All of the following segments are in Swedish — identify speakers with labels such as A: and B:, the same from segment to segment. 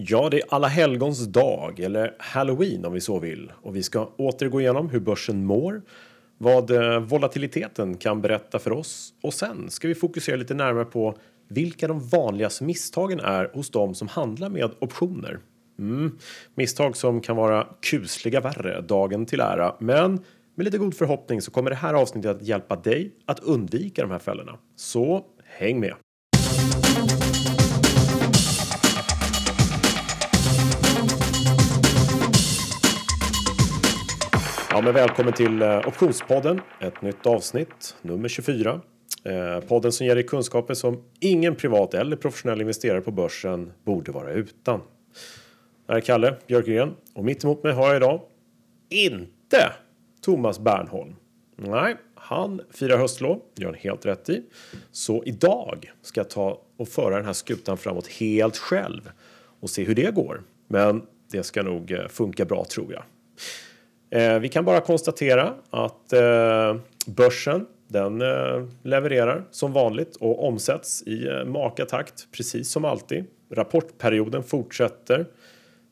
A: Ja, det är alla helgons dag, eller halloween om vi så vill. Och vi ska åter gå igenom hur börsen mår, vad eh, volatiliteten kan berätta för oss och sen ska vi fokusera lite närmare på vilka de vanligaste misstagen är hos de som handlar med optioner. Mm. Misstag som kan vara kusliga värre dagen till ära, men med lite god förhoppning så kommer det här avsnittet att hjälpa dig att undvika de här fällorna. Så häng med! Ja, men välkommen till eh, Optionspodden, ett nytt avsnitt, nummer 24. Eh, podden som ger dig kunskaper som ingen privat eller professionell investerare på börsen borde vara utan. Det här är Kalle Björkgren och mitt emot mig har jag idag inte Thomas Bernholm. Nej, han firar höstlov, gör han helt rätt i. Så idag ska jag ta och föra den här skutan framåt helt själv och se hur det går. Men det ska nog eh, funka bra tror jag. Eh, vi kan bara konstatera att eh, börsen den eh, levererar som vanligt och omsätts i eh, maka takt precis som alltid. Rapportperioden fortsätter.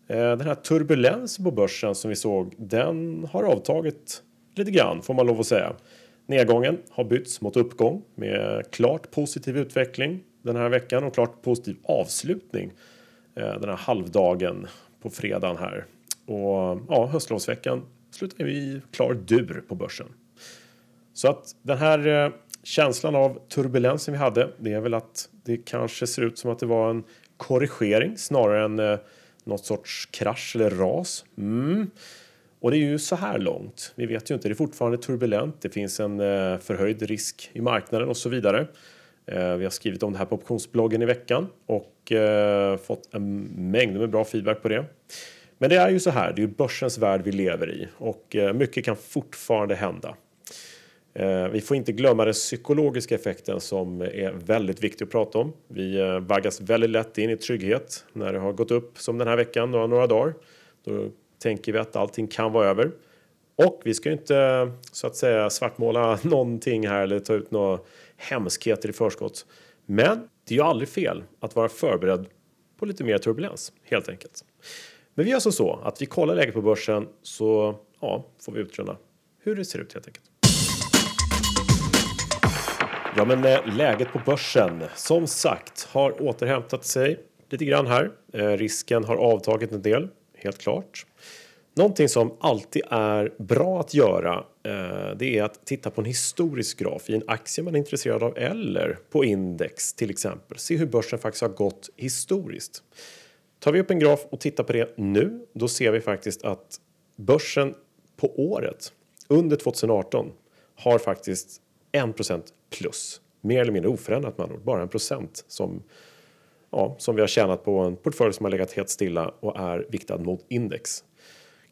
A: Eh, den här turbulensen på börsen som vi såg den har avtagit lite grann får man lov att säga. Nedgången har bytts mot uppgång med klart positiv utveckling den här veckan och klart positiv avslutning eh, den här halvdagen på fredagen här. Och ja, höstlovsveckan slutar vi i klar dur på börsen. Så att den här eh, känslan av turbulensen vi hade, det är väl att det kanske ser ut som att det var en korrigering snarare än eh, något sorts krasch eller ras. Mm. Och det är ju så här långt. Vi vet ju inte, det är fortfarande turbulent. Det finns en eh, förhöjd risk i marknaden och så vidare. Vi har skrivit om det här på optionsbloggen i veckan och fått en mängd med bra feedback på det. Men det är ju så här, det är ju börsens värld vi lever i och eh, mycket kan fortfarande hända. Eh, vi får inte glömma den psykologiska effekten som är väldigt viktig att prata om. Vi eh, vaggas väldigt lätt in i trygghet när det har gått upp som den här veckan, några, några dagar. Då tänker vi att allting kan vara över. Och vi ska ju inte så att säga svartmåla någonting här eller ta ut några hemskheter i förskott. Men det är ju aldrig fel att vara förberedd på lite mer turbulens helt enkelt. Men vi gör som så att vi kollar läget på börsen så ja, får vi utröna hur det ser ut helt enkelt. Ja, men eh, läget på börsen som sagt har återhämtat sig lite grann här. Eh, risken har avtagit en del, helt klart. Någonting som alltid är bra att göra eh, det är att titta på en historisk graf i en aktie man är intresserad av eller på index till exempel. Se hur börsen faktiskt har gått historiskt. Tar vi upp en graf och tittar på det nu, då ser vi faktiskt att börsen på året under 2018 har faktiskt 1% plus. Mer eller mindre oförändrat med andra ord, bara en procent som, ja, som vi har tjänat på en portfölj som har legat helt stilla och är viktad mot index.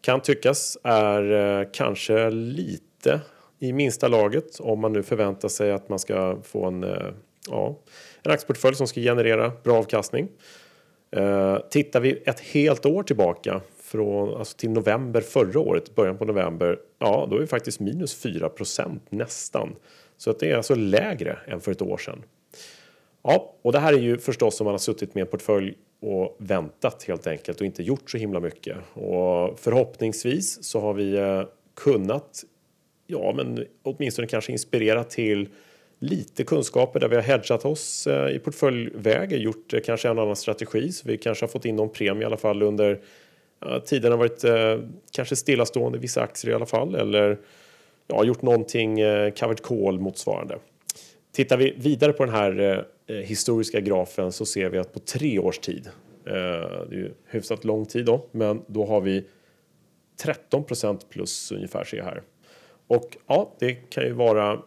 A: Kan tyckas är eh, kanske lite i minsta laget om man nu förväntar sig att man ska få en, eh, ja, en aktieportfölj som ska generera bra avkastning. Eh, tittar vi ett helt år tillbaka från, alltså till november förra året, början på november, ja då är vi faktiskt minus 4% nästan. Så att det är alltså lägre än för ett år sedan. Ja, och det här är ju förstås om man har suttit med en portfölj och väntat helt enkelt och inte gjort så himla mycket. Och förhoppningsvis så har vi eh, kunnat, ja men åtminstone kanske inspirera till lite kunskaper där vi har hedgat oss eh, i portföljväg, gjort eh, kanske en annan strategi så vi kanske har fått in någon premie i alla fall under tiden har varit eh, kanske stillastående vissa aktier i alla fall eller ja, gjort någonting covered call motsvarande. Tittar vi vidare på den här historiska grafen så ser vi att på tre års tid, det är ju hyfsat lång tid då, men då har vi 13% plus ungefär ser jag här. Och ja, det kan ju vara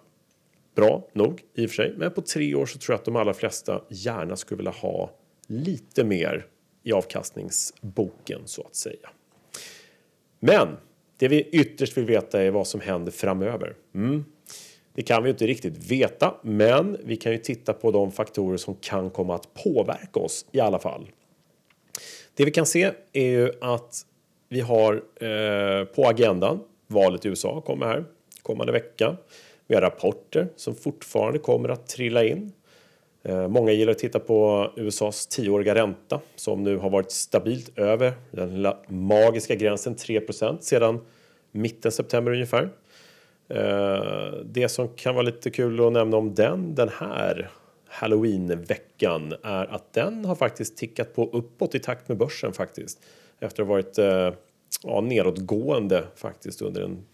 A: bra nog i och för sig. Men på tre år så tror jag att de allra flesta gärna skulle vilja ha lite mer i avkastningsboken så att säga. Men det vi ytterst vill veta är vad som händer framöver. Mm. Det kan vi inte riktigt veta, men vi kan ju titta på de faktorer som kan komma att påverka oss i alla fall. Det vi kan se är ju att vi har eh, på agendan valet i USA kommer här kommande vecka. Vi har rapporter som fortfarande kommer att trilla in. Eh, många gillar att titta på USAs tioåriga ränta som nu har varit stabilt över den magiska gränsen 3% sedan mitten september ungefär. Eh, det som kan vara lite kul att nämna om den den här Halloween-veckan är att den har faktiskt tickat på uppåt i takt med börsen faktiskt. Efter att ha varit eh, ja, nedåtgående faktiskt under en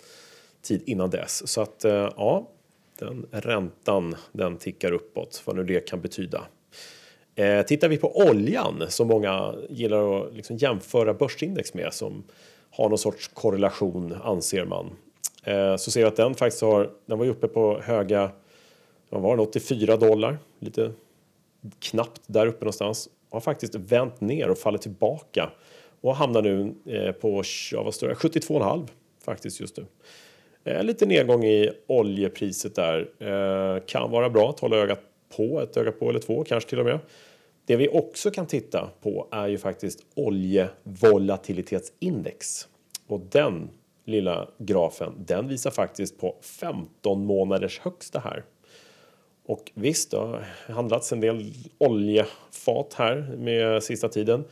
A: tid innan dess. Så att eh, ja, den räntan den tickar uppåt, vad nu det kan betyda. Eh, tittar vi på oljan som många gillar att liksom jämföra börsindex med som har någon sorts korrelation anser man. Eh, så ser vi att den faktiskt har, den var ju uppe på höga, vad var det, 84 dollar, lite knappt där uppe någonstans. Har faktiskt vänt ner och fallit tillbaka och hamnar nu eh, på ja, vad står det, 72,5 faktiskt just nu. Eh, lite nedgång i oljepriset där. Eh, kan vara bra att hålla ögat på, ett öga på eller två kanske till och med. Det vi också kan titta på är ju faktiskt oljevolatilitetsindex. Och den lilla grafen, den visar faktiskt på 15 månaders högsta här. Och visst, det har handlats en del oljefat här med sista tiden.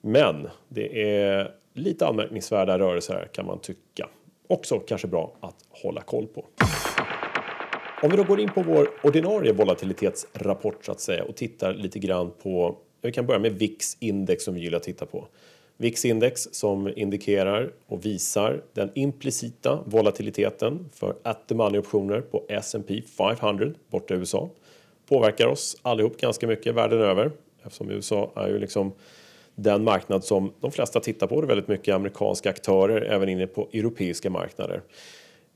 A: Men det är lite anmärkningsvärda rörelser här kan man tycka också kanske bra att hålla koll på. Om vi då går in på vår ordinarie volatilitetsrapport så att säga och tittar lite grann på, vi kan börja med VIX index som vi gillar att titta på. VIX index som indikerar och visar den implicita volatiliteten för at the money optioner på S&P 500 borta i USA. Påverkar oss allihop ganska mycket världen över eftersom USA är ju liksom den marknad som de flesta tittar på. Det är väldigt mycket amerikanska aktörer även inne på europeiska marknader.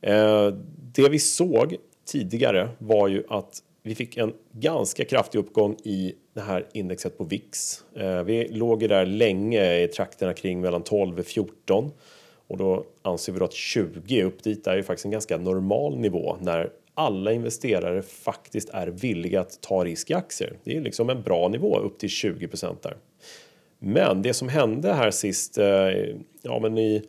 A: Eh, det vi såg tidigare var ju att vi fick en ganska kraftig uppgång i det här indexet på VIX. Eh, vi låg ju där länge i trakterna kring mellan 12 och 14 och då anser vi då att 20 upp dit är ju faktiskt en ganska normal nivå när alla investerare faktiskt är villiga att ta risk i aktier. Det är liksom en bra nivå upp till 20 där. Men det som hände här sist, eh, ja men i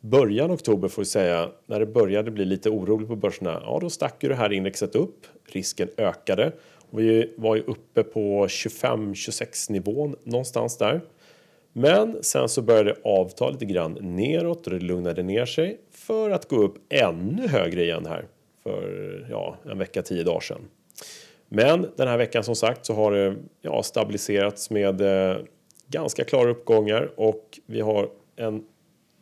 A: början av oktober får vi säga, när det började bli lite oroligt på börserna, ja då stack ju det här indexet upp, risken ökade. Och vi var ju uppe på 25-26 nivån någonstans där. Men sen så började det avta lite grann neråt och det lugnade ner sig för att gå upp ännu högre igen här för ja, en vecka, tio dagar sedan. Men den här veckan som sagt så har det ja, stabiliserats med eh, ganska klara uppgångar och vi har en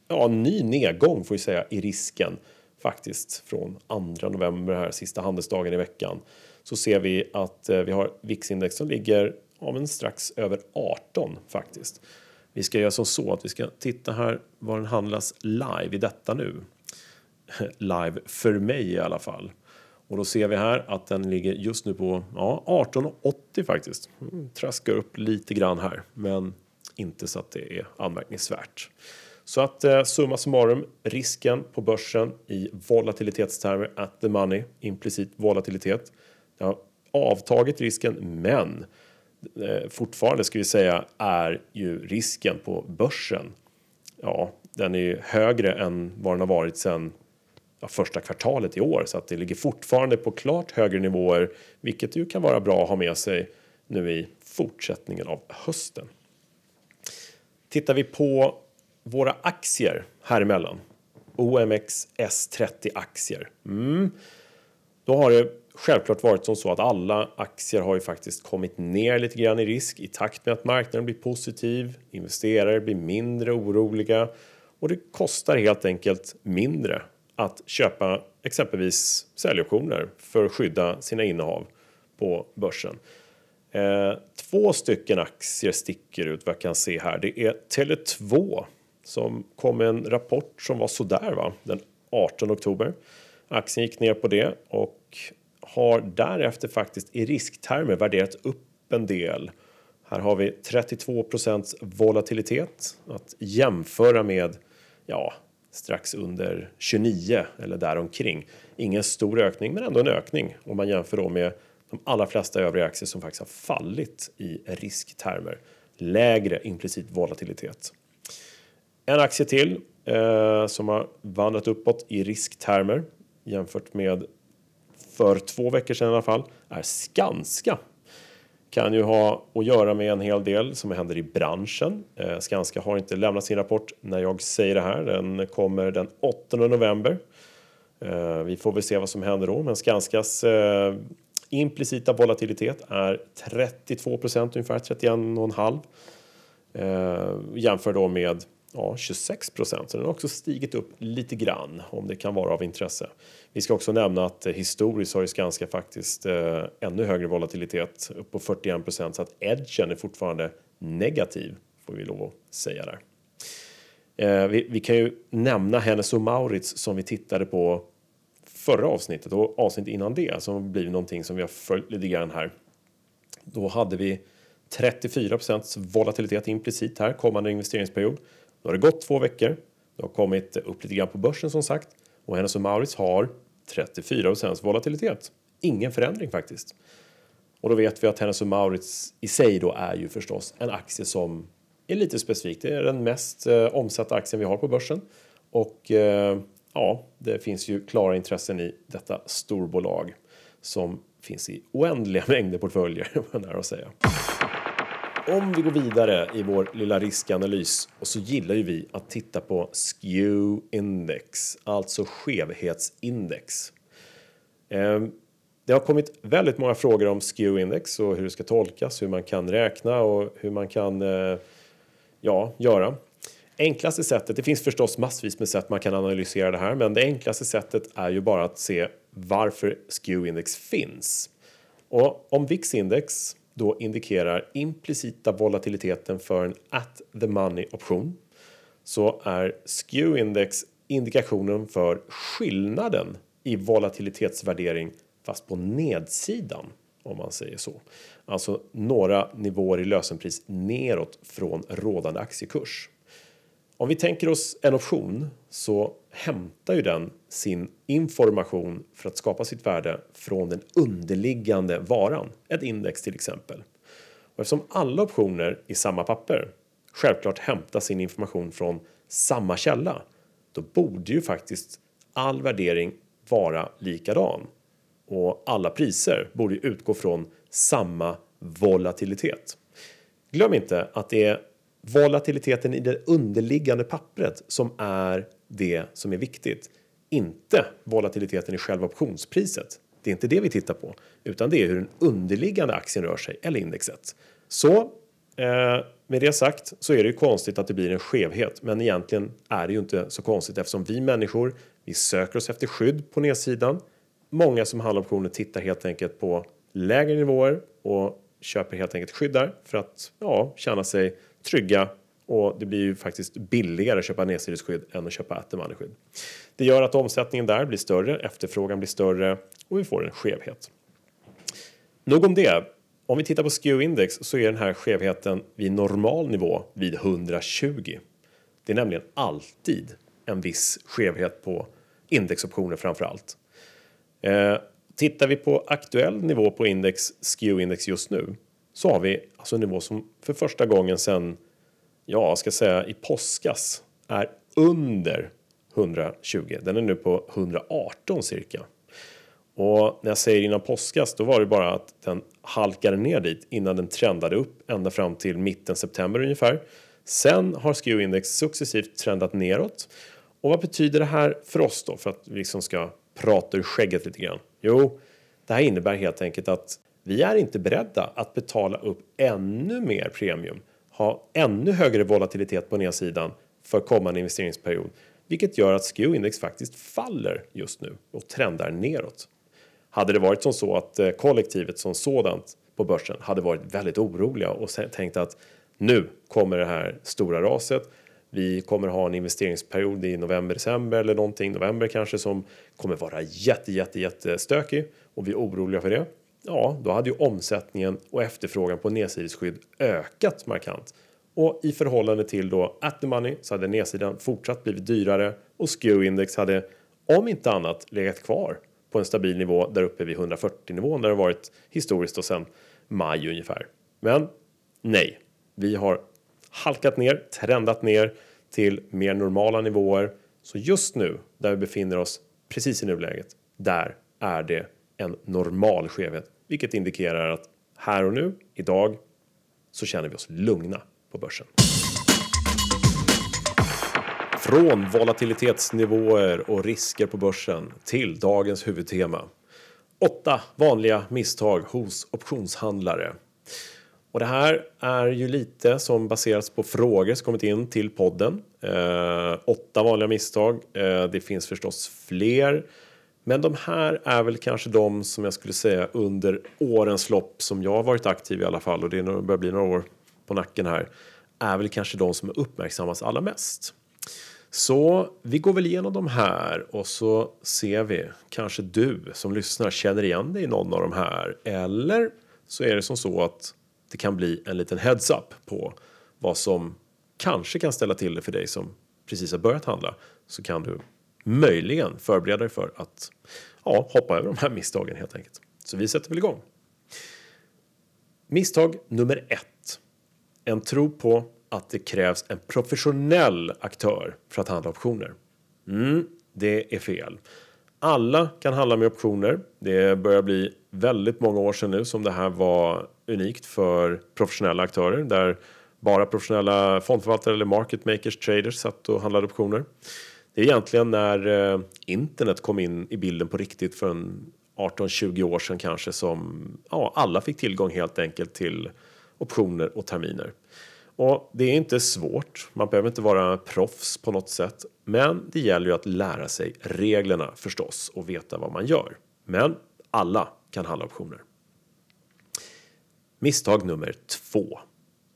A: ja, ny nedgång får vi säga i risken faktiskt från 2 november här sista handelsdagen i veckan så ser vi att eh, vi har VIX-index som ligger ja, men strax över 18 faktiskt. Vi ska göra som så att vi ska titta här var den handlas live i detta nu. live för mig i alla fall. Och då ser vi här att den ligger just nu på ja, 18,80 faktiskt. Mm, traskar upp lite grann här, men inte så att det är anmärkningsvärt. Så att eh, summa summarum, risken på börsen i volatilitetstermer at the money, implicit volatilitet. Det har avtagit risken, men eh, fortfarande ska vi säga är ju risken på börsen. Ja, den är ju högre än vad den har varit sedan första kvartalet i år så att det ligger fortfarande på klart högre nivåer, vilket ju kan vara bra att ha med sig nu i fortsättningen av hösten. Tittar vi på våra aktier här emellan, OMX S30 aktier. Mm. Då har det självklart varit som så att alla aktier har ju faktiskt kommit ner lite grann i risk i takt med att marknaden blir positiv. Investerare blir mindre oroliga och det kostar helt enkelt mindre att köpa exempelvis säljoptioner för att skydda sina innehav på börsen. Eh, två stycken aktier sticker ut vad jag kan se här. Det är Tele2 som kom med en rapport som var sådär va, den 18 oktober. Aktien gick ner på det och har därefter faktiskt i risktermer värderat upp en del. Här har vi 32% volatilitet att jämföra med ja, strax under 29 eller däromkring. Ingen stor ökning, men ändå en ökning om man jämför då med de allra flesta övriga aktier som faktiskt har fallit i risktermer. Lägre implicit volatilitet. En aktie till eh, som har vandrat uppåt i risktermer jämfört med för två veckor sedan i alla fall är Skanska kan ju ha att göra med en hel del som händer i branschen. Eh, Skanska har inte lämnat sin rapport när jag säger det här. Den kommer den 8 november. Eh, vi får väl se vad som händer då, men Skanskas eh, implicita volatilitet är 32 procent, ungefär 31,5 eh, jämför då med ja, 26 procent. Så den har också stigit upp lite grann om det kan vara av intresse. Vi ska också nämna att historiskt har ju Skanska faktiskt eh, ännu högre volatilitet upp på 41 procent så att edgen är fortfarande negativ får vi lov att säga där. Eh, vi, vi, kan ju nämna Hennes och Maurits som vi tittade på förra avsnittet och avsnittet innan det som blivit någonting som vi har följt lite grann här. Då hade vi 34 procents volatilitet implicit här kommande investeringsperiod. Nu har det gått två veckor. Det har kommit upp lite grann på börsen som sagt och Hennes och Mauritz har 34 procents volatilitet. Ingen förändring faktiskt. Och då vet vi att Hennes Maurits i sig då är ju förstås en aktie som är lite specifik. Det är den mest eh, omsatta aktien vi har på börsen och eh, ja, det finns ju klara intressen i detta storbolag som finns i oändliga mängder portföljer, nära att säga. Om vi går vidare i vår lilla riskanalys och så gillar ju vi att titta på skew index, alltså skevhetsindex. Ehm, det har kommit väldigt många frågor om skew index och hur det ska tolkas, hur man kan räkna och hur man kan eh, ja, göra. Enklaste sättet, det finns förstås massvis med sätt man kan analysera det här, men det enklaste sättet är ju bara att se varför skew index finns. Och om VIX index då indikerar implicita volatiliteten för en at the money option så är skew index indikationen för skillnaden i volatilitetsvärdering fast på nedsidan om man säger så. Alltså några nivåer i lösenpris neråt från rådande aktiekurs. Om vi tänker oss en option så hämtar ju den sin information för att skapa sitt värde från den underliggande varan, ett index till exempel. Och eftersom alla optioner i samma papper självklart hämtar sin information från samma källa, då borde ju faktiskt all värdering vara likadan och alla priser borde utgå från samma volatilitet. Glöm inte att det är volatiliteten i det underliggande pappret som är det som är viktigt. Inte volatiliteten i själva optionspriset. Det är inte det vi tittar på, utan det är hur den underliggande aktien rör sig eller indexet. Så eh, med det sagt så är det ju konstigt att det blir en skevhet, men egentligen är det ju inte så konstigt eftersom vi människor, vi söker oss efter skydd på nedsidan. Många som handlar optioner tittar helt enkelt på lägre nivåer och köper helt enkelt skydd där för att ja, känna sig trygga och det blir ju faktiskt billigare att köpa nedsidesskydd än att köpa attemanneskydd. Det gör att omsättningen där blir större, efterfrågan blir större och vi får en skevhet. Nog om det. Om vi tittar på skew index så är den här skevheten vid normal nivå vid 120. Det är nämligen alltid en viss skevhet på indexoptioner framför allt. Eh, tittar vi på aktuell nivå på index skew index just nu så har vi alltså en nivå som för första gången sedan, ja, jag ska säga i påskas är under 120. Den är nu på 118 cirka. Och när jag säger innan påskas, då var det bara att den halkade ner dit innan den trendade upp ända fram till mitten september ungefär. Sen har skew index successivt trendat neråt. Och vad betyder det här för oss då? För att vi liksom ska prata ur skägget lite grann. Jo, det här innebär helt enkelt att vi är inte beredda att betala upp ännu mer premium, ha ännu högre volatilitet på nedsidan för kommande investeringsperiod, vilket gör att SKEW index faktiskt faller just nu och trendar neråt. Hade det varit som så att eh, kollektivet som sådant på börsen hade varit väldigt oroliga och tänkt att nu kommer det här stora raset. Vi kommer ha en investeringsperiod i november, december eller någonting, november kanske som kommer vara jätte, jätte, jättestökig och vi är oroliga för det ja, då hade ju omsättningen och efterfrågan på nedsidesskydd ökat markant. Och i förhållande till då at the money så hade nedsidan fortsatt blivit dyrare och skew index hade om inte annat legat kvar på en stabil nivå där uppe vid 140 nivån där det varit historiskt och sen maj ungefär. Men nej, vi har halkat ner, trendat ner till mer normala nivåer. Så just nu där vi befinner oss precis i nuläget, där är det en normal skevhet vilket indikerar att här och nu Idag så känner vi oss lugna på börsen. Från volatilitetsnivåer och risker på börsen till dagens huvudtema. Åtta vanliga misstag hos optionshandlare. Och det här är ju lite som baseras på frågor som kommit in till podden. Eh, åtta vanliga misstag. Eh, det finns förstås fler. Men de här är väl kanske de som jag skulle säga under årens lopp som jag har varit aktiv i alla fall och det börjar bli några år på nacken här. Är väl kanske de som uppmärksammas allra mest. Så vi går väl igenom de här och så ser vi kanske du som lyssnar känner igen dig i någon av de här eller så är det som så att det kan bli en liten heads up på vad som kanske kan ställa till det för dig som precis har börjat handla så kan du möjligen förbereda dig för att ja, hoppa över de här misstagen helt enkelt. Så vi sätter väl igång. Misstag nummer ett. En tro på att det krävs en professionell aktör för att handla optioner. Mm, det är fel. Alla kan handla med optioner. Det börjar bli väldigt många år sedan nu som det här var unikt för professionella aktörer där bara professionella fondförvaltare eller market makers, traders satt och handlade optioner. Det är egentligen när eh, internet kom in i bilden på riktigt för en 18-20 år sedan kanske som ja, alla fick tillgång helt enkelt till optioner och terminer. Och det är inte svårt. Man behöver inte vara proffs på något sätt, men det gäller ju att lära sig reglerna förstås och veta vad man gör. Men alla kan handla optioner. Misstag nummer två.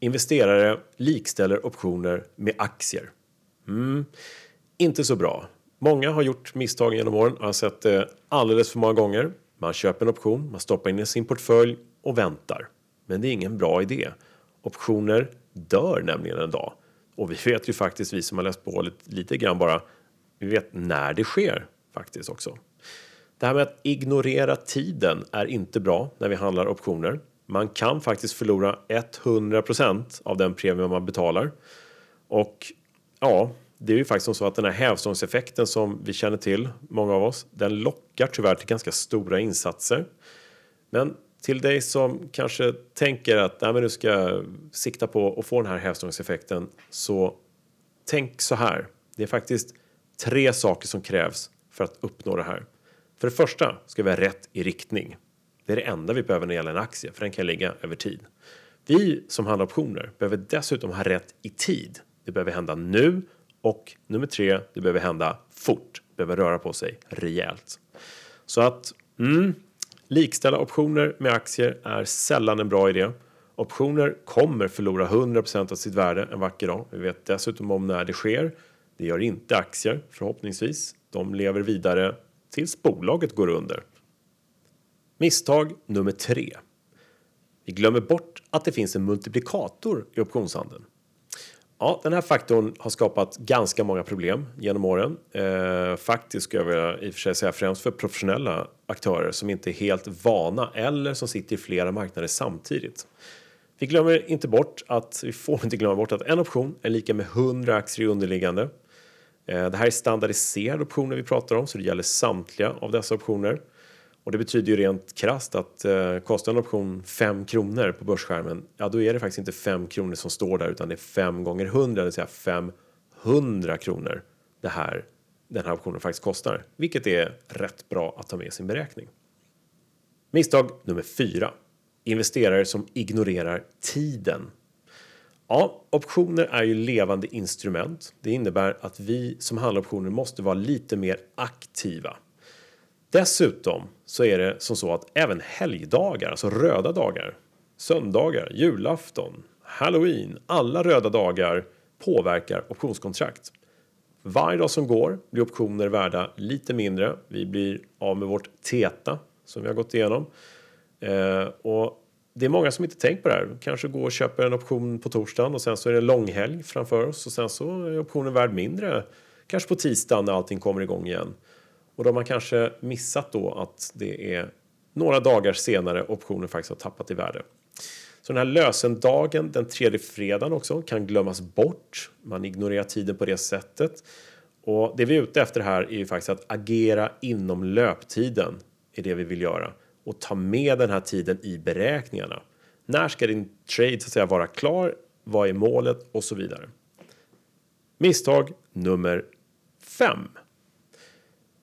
A: Investerare likställer optioner med aktier. Mm, inte så bra. Många har gjort misstag genom åren och har sett det alldeles för många gånger. Man köper en option, man stoppar in i sin portfölj och väntar. Men det är ingen bra idé. Optioner dör nämligen en dag. Och vi vet ju faktiskt, vi som har läst på lite, lite grann bara, vi vet när det sker faktiskt också. Det här med att ignorera tiden är inte bra när vi handlar optioner. Man kan faktiskt förlora 100% av den premie man betalar. Och ja, det är ju faktiskt så att den här hävstångseffekten som vi känner till, många av oss, den lockar tyvärr till ganska stora insatser. Men till dig som kanske tänker att Nej, men du ska sikta på att få den här hävstångseffekten så tänk så här. Det är faktiskt tre saker som krävs för att uppnå det här. För det första ska vi ha rätt i riktning. Det är det enda vi behöver när det gäller en aktie, för den kan ligga över tid. Vi som handlar optioner behöver dessutom ha rätt i tid. Det behöver hända nu och nummer tre, det behöver hända fort. Behöver röra på sig rejält. Så att mm, likställa optioner med aktier är sällan en bra idé. Optioner kommer förlora 100% av sitt värde en vacker dag. Vi vet dessutom om när det sker. Det gör inte aktier förhoppningsvis. De lever vidare tills bolaget går under. Misstag nummer tre. Vi glömmer bort att det finns en multiplikator i optionshandeln. Ja, den här faktorn har skapat ganska många problem genom åren. Eh, faktiskt skulle jag vilja i och för sig säga främst för professionella aktörer som inte är helt vana eller som sitter i flera marknader samtidigt. Vi glömmer inte bort att vi får inte glömma bort att en option är lika med 100 aktier i underliggande. Eh, det här är standardiserade optioner vi pratar om så det gäller samtliga av dessa optioner. Och det betyder ju rent krast att eh, kostar en option 5 kronor på börsskärmen, ja då är det faktiskt inte 5 kronor som står där utan det är 5 gånger 100, det vill säga 500 kronor det här, den här optionen faktiskt kostar. Vilket är rätt bra att ta med i sin beräkning. Misstag nummer 4. Investerare som ignorerar tiden. Ja, optioner är ju levande instrument. Det innebär att vi som handlar optioner måste vara lite mer aktiva. Dessutom så är det som så att även helgdagar, alltså röda dagar, söndagar, julafton, halloween, alla röda dagar påverkar optionskontrakt. Varje dag som går blir optioner värda lite mindre. Vi blir av med vårt TETA som vi har gått igenom. Eh, och det är många som inte tänkt på det här. Kanske går och köper en option på torsdagen och sen så är det långhelg framför oss och sen så är optionen värd mindre. Kanske på tisdagen när allting kommer igång igen. Och då har man kanske missat då att det är några dagar senare optionen faktiskt har tappat i värde. Så den här lösendagen den tredje fredagen också kan glömmas bort. Man ignorerar tiden på det sättet. Och det vi är ute efter här är ju faktiskt att agera inom löptiden är det vi vill göra och ta med den här tiden i beräkningarna. När ska din trade så att säga vara klar? Vad är målet och så vidare. Misstag nummer fem.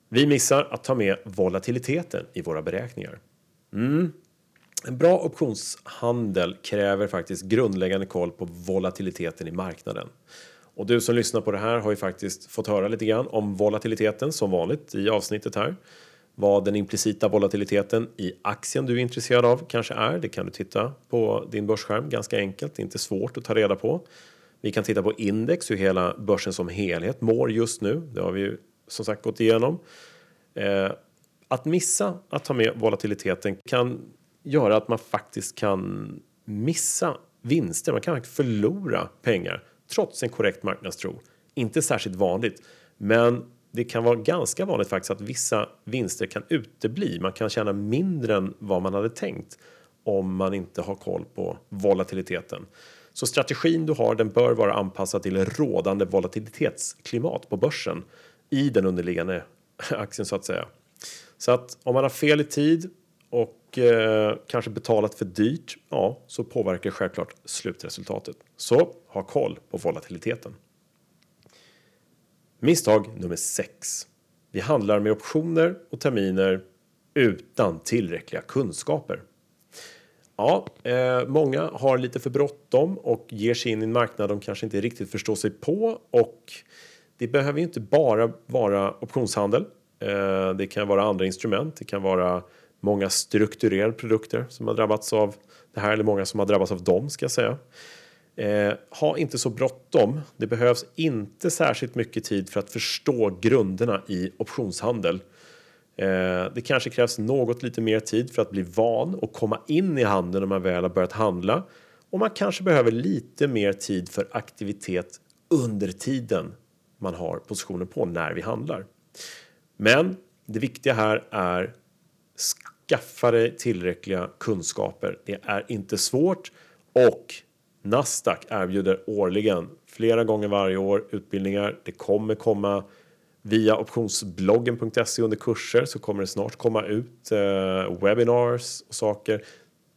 A: Vi missar att ta med volatiliteten i våra beräkningar. Mm. En bra optionshandel kräver faktiskt grundläggande koll på volatiliteten i marknaden. Och du som lyssnar på det här har ju faktiskt fått höra lite grann om volatiliteten som vanligt i avsnittet här. Vad den implicita volatiliteten i aktien du är intresserad av kanske är. Det kan du titta på din börsskärm ganska enkelt. Det är inte svårt att ta reda på. Vi kan titta på index, hur hela börsen som helhet mår just nu. Det har vi ju som sagt gått igenom. Eh, att missa att ta med volatiliteten kan göra att man faktiskt kan missa vinster. Man kan förlora pengar trots en korrekt marknadstro. Inte särskilt vanligt, men det kan vara ganska vanligt faktiskt att vissa vinster kan utebli. Man kan tjäna mindre än vad man hade tänkt om man inte har koll på volatiliteten. Så strategin du har den bör vara anpassad till rådande volatilitetsklimat på börsen i den underliggande aktien så att säga. Så att om man har fel i tid och eh, kanske betalat för dyrt, ja, så påverkar det självklart slutresultatet. Så ha koll på volatiliteten. Misstag nummer 6. Vi handlar med optioner och terminer utan tillräckliga kunskaper. Ja, eh, många har lite för bråttom och ger sig in i en marknad de kanske inte riktigt förstår sig på och det behöver ju inte bara vara optionshandel. Eh, det kan vara andra instrument. Det kan vara många strukturerade produkter som har drabbats av det här eller många som har drabbats av dem ska jag säga. Eh, ha inte så bråttom. Det behövs inte särskilt mycket tid för att förstå grunderna i optionshandel. Eh, det kanske krävs något lite mer tid för att bli van och komma in i handeln när man väl har börjat handla. Och man kanske behöver lite mer tid för aktivitet under tiden man har positioner på när vi handlar. Men det viktiga här är skaffa dig tillräckliga kunskaper. Det är inte svårt och Nasdaq erbjuder årligen, flera gånger varje år, utbildningar. Det kommer komma via optionsbloggen.se under kurser så kommer det snart komma ut eh, webinars och saker.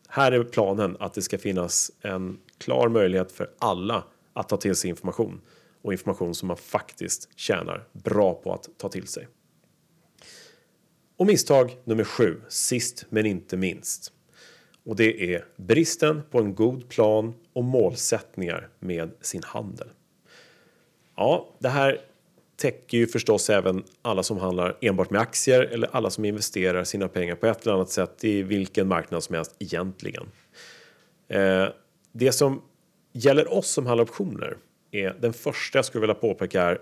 A: Här är planen att det ska finnas en klar möjlighet för alla att ta till sig information och information som man faktiskt tjänar bra på att ta till sig. Och misstag nummer sju, sist men inte minst. Och det är bristen på en god plan och målsättningar med sin handel. Ja, det här täcker ju förstås även alla som handlar enbart med aktier eller alla som investerar sina pengar på ett eller annat sätt i vilken marknad som helst egentligen. Eh, det som gäller oss som handlar optioner är den första jag skulle vilja påpeka är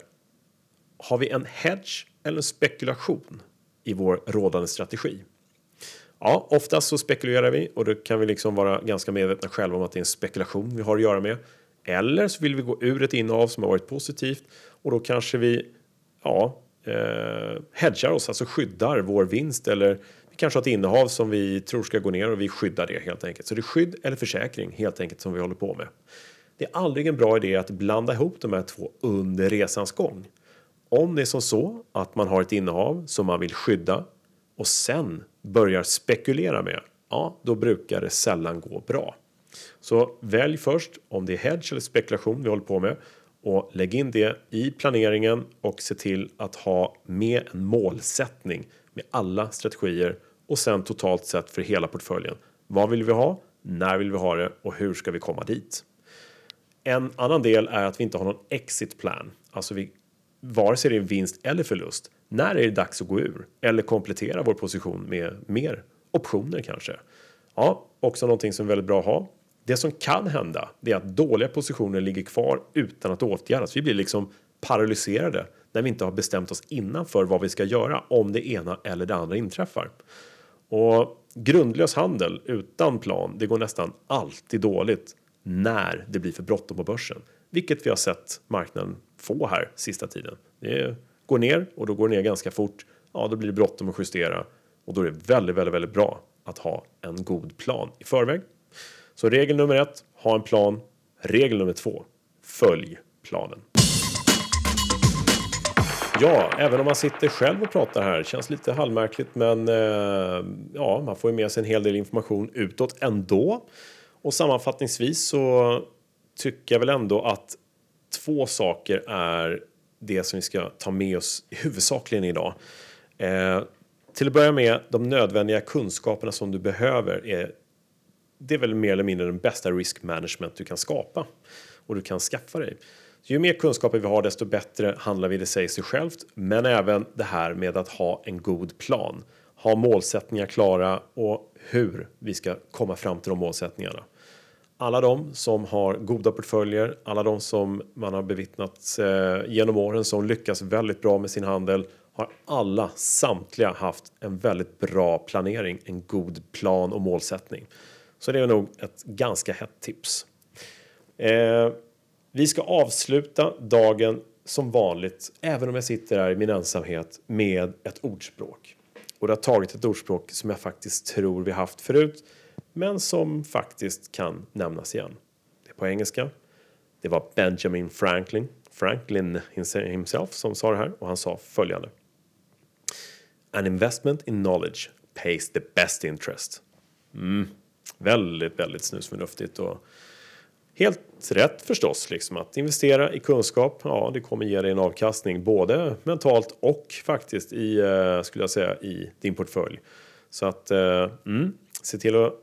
A: har vi en hedge eller en spekulation i vår rådande strategi? Ja, oftast så spekulerar vi och då kan vi liksom vara ganska medvetna själva om att det är en spekulation vi har att göra med. Eller så vill vi gå ur ett innehav som har varit positivt och då kanske vi ja, eh, hedgar oss, alltså skyddar vår vinst eller vi kanske har ett innehav som vi tror ska gå ner och vi skyddar det helt enkelt. Så det är skydd eller försäkring helt enkelt som vi håller på med. Det är aldrig en bra idé att blanda ihop de här två under resans gång. Om det är som så att man har ett innehav som man vill skydda och sen börjar spekulera med, ja, då brukar det sällan gå bra. Så välj först om det är hedge eller spekulation vi håller på med och lägg in det i planeringen och se till att ha med en målsättning med alla strategier och sen totalt sett för hela portföljen. Vad vill vi ha? När vill vi ha det och hur ska vi komma dit? En annan del är att vi inte har någon exit plan, alltså vi vare sig det är vinst eller förlust. När är det dags att gå ur eller komplettera vår position med mer optioner kanske? Ja, också någonting som är väldigt bra att ha. Det som kan hända är att dåliga positioner ligger kvar utan att åtgärdas. Vi blir liksom paralyserade när vi inte har bestämt oss innan för vad vi ska göra om det ena eller det andra inträffar. Och grundlös handel utan plan, det går nästan alltid dåligt när det blir för bråttom på börsen, vilket vi har sett marknaden få här sista tiden. Det går ner och då går det ner ganska fort. Ja, då blir det bråttom att justera och då är det väldigt, väldigt, väldigt bra att ha en god plan i förväg. Så regel nummer ett, ha en plan. Regel nummer två, följ planen. Ja, även om man sitter själv och pratar här, känns lite halvmärkligt men eh, ja, man får ju med sig en hel del information utåt ändå och sammanfattningsvis så tycker jag väl ändå att två saker är det som vi ska ta med oss huvudsakligen idag. Eh, till att börja med, de nödvändiga kunskaperna som du behöver är det är väl mer eller mindre den bästa risk management du kan skapa och du kan skaffa dig. Så ju mer kunskaper vi har desto bättre handlar vi, det säger sig självt. Men även det här med att ha en god plan. Ha målsättningar klara och hur vi ska komma fram till de målsättningarna. Alla de som har goda portföljer, alla de som man har bevittnat eh, genom åren som lyckas väldigt bra med sin handel har alla samtliga haft en väldigt bra planering, en god plan och målsättning. Så det är nog ett ganska hett tips. Eh, vi ska avsluta dagen som vanligt, även om jag sitter här i min ensamhet, med ett ordspråk. Och det har tagit ett ordspråk som jag faktiskt tror vi haft förut, men som faktiskt kan nämnas igen. Det är på engelska. Det var Benjamin Franklin, Franklin himself som sa det här och han sa följande. An investment in knowledge pays the best interest. Mm. Väldigt, väldigt snusförnuftigt och helt rätt förstås. Liksom att investera i kunskap, ja, det kommer ge dig en avkastning både mentalt och faktiskt i, eh, skulle jag säga, i din portfölj. Så att eh, mm, se till att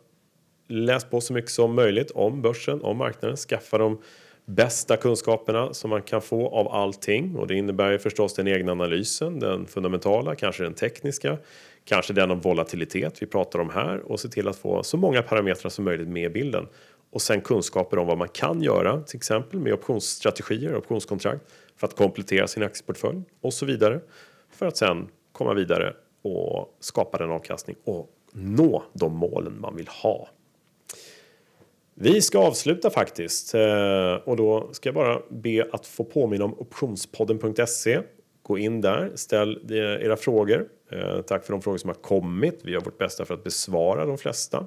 A: Läs på så mycket som möjligt om börsen, om marknaden, skaffa de bästa kunskaperna som man kan få av allting. Och det innebär ju förstås den egna analysen, den fundamentala, kanske den tekniska, kanske den om volatilitet vi pratar om här. Och se till att få så många parametrar som möjligt med i bilden. Och sen kunskaper om vad man kan göra, till exempel med optionsstrategier, optionskontrakt för att komplettera sin aktieportfölj och så vidare för att sen komma vidare och skapa den avkastning och nå de målen man vill ha. Vi ska avsluta faktiskt eh, och då ska jag bara be att få påminna om optionspodden.se. Gå in där, ställ era frågor. Eh, tack för de frågor som har kommit. Vi gör vårt bästa för att besvara de flesta.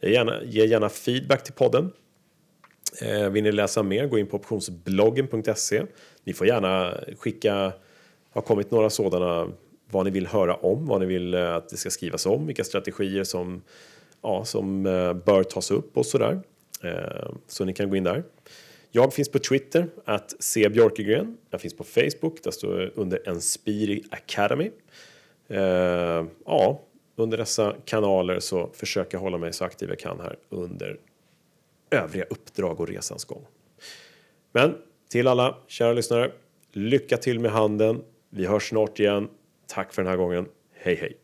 A: Eh, gärna, ge gärna feedback till podden. Vill ni läsa mer, gå in på optionsbloggen.se. Ni får gärna skicka, har kommit några sådana, vad ni vill höra om, vad ni vill att det ska skrivas om, vilka strategier som, ja, som bör tas upp och sådär. Eh, så ni kan gå in där. Jag finns på Twitter, att se Björkegren. Jag finns på Facebook, där står jag under Enspiri Academy. Eh, ja, under dessa kanaler så försöker jag hålla mig så aktiv jag kan här under övriga uppdrag och resans gång. Men till alla kära lyssnare, lycka till med handeln. Vi hörs snart igen. Tack för den här gången. Hej hej!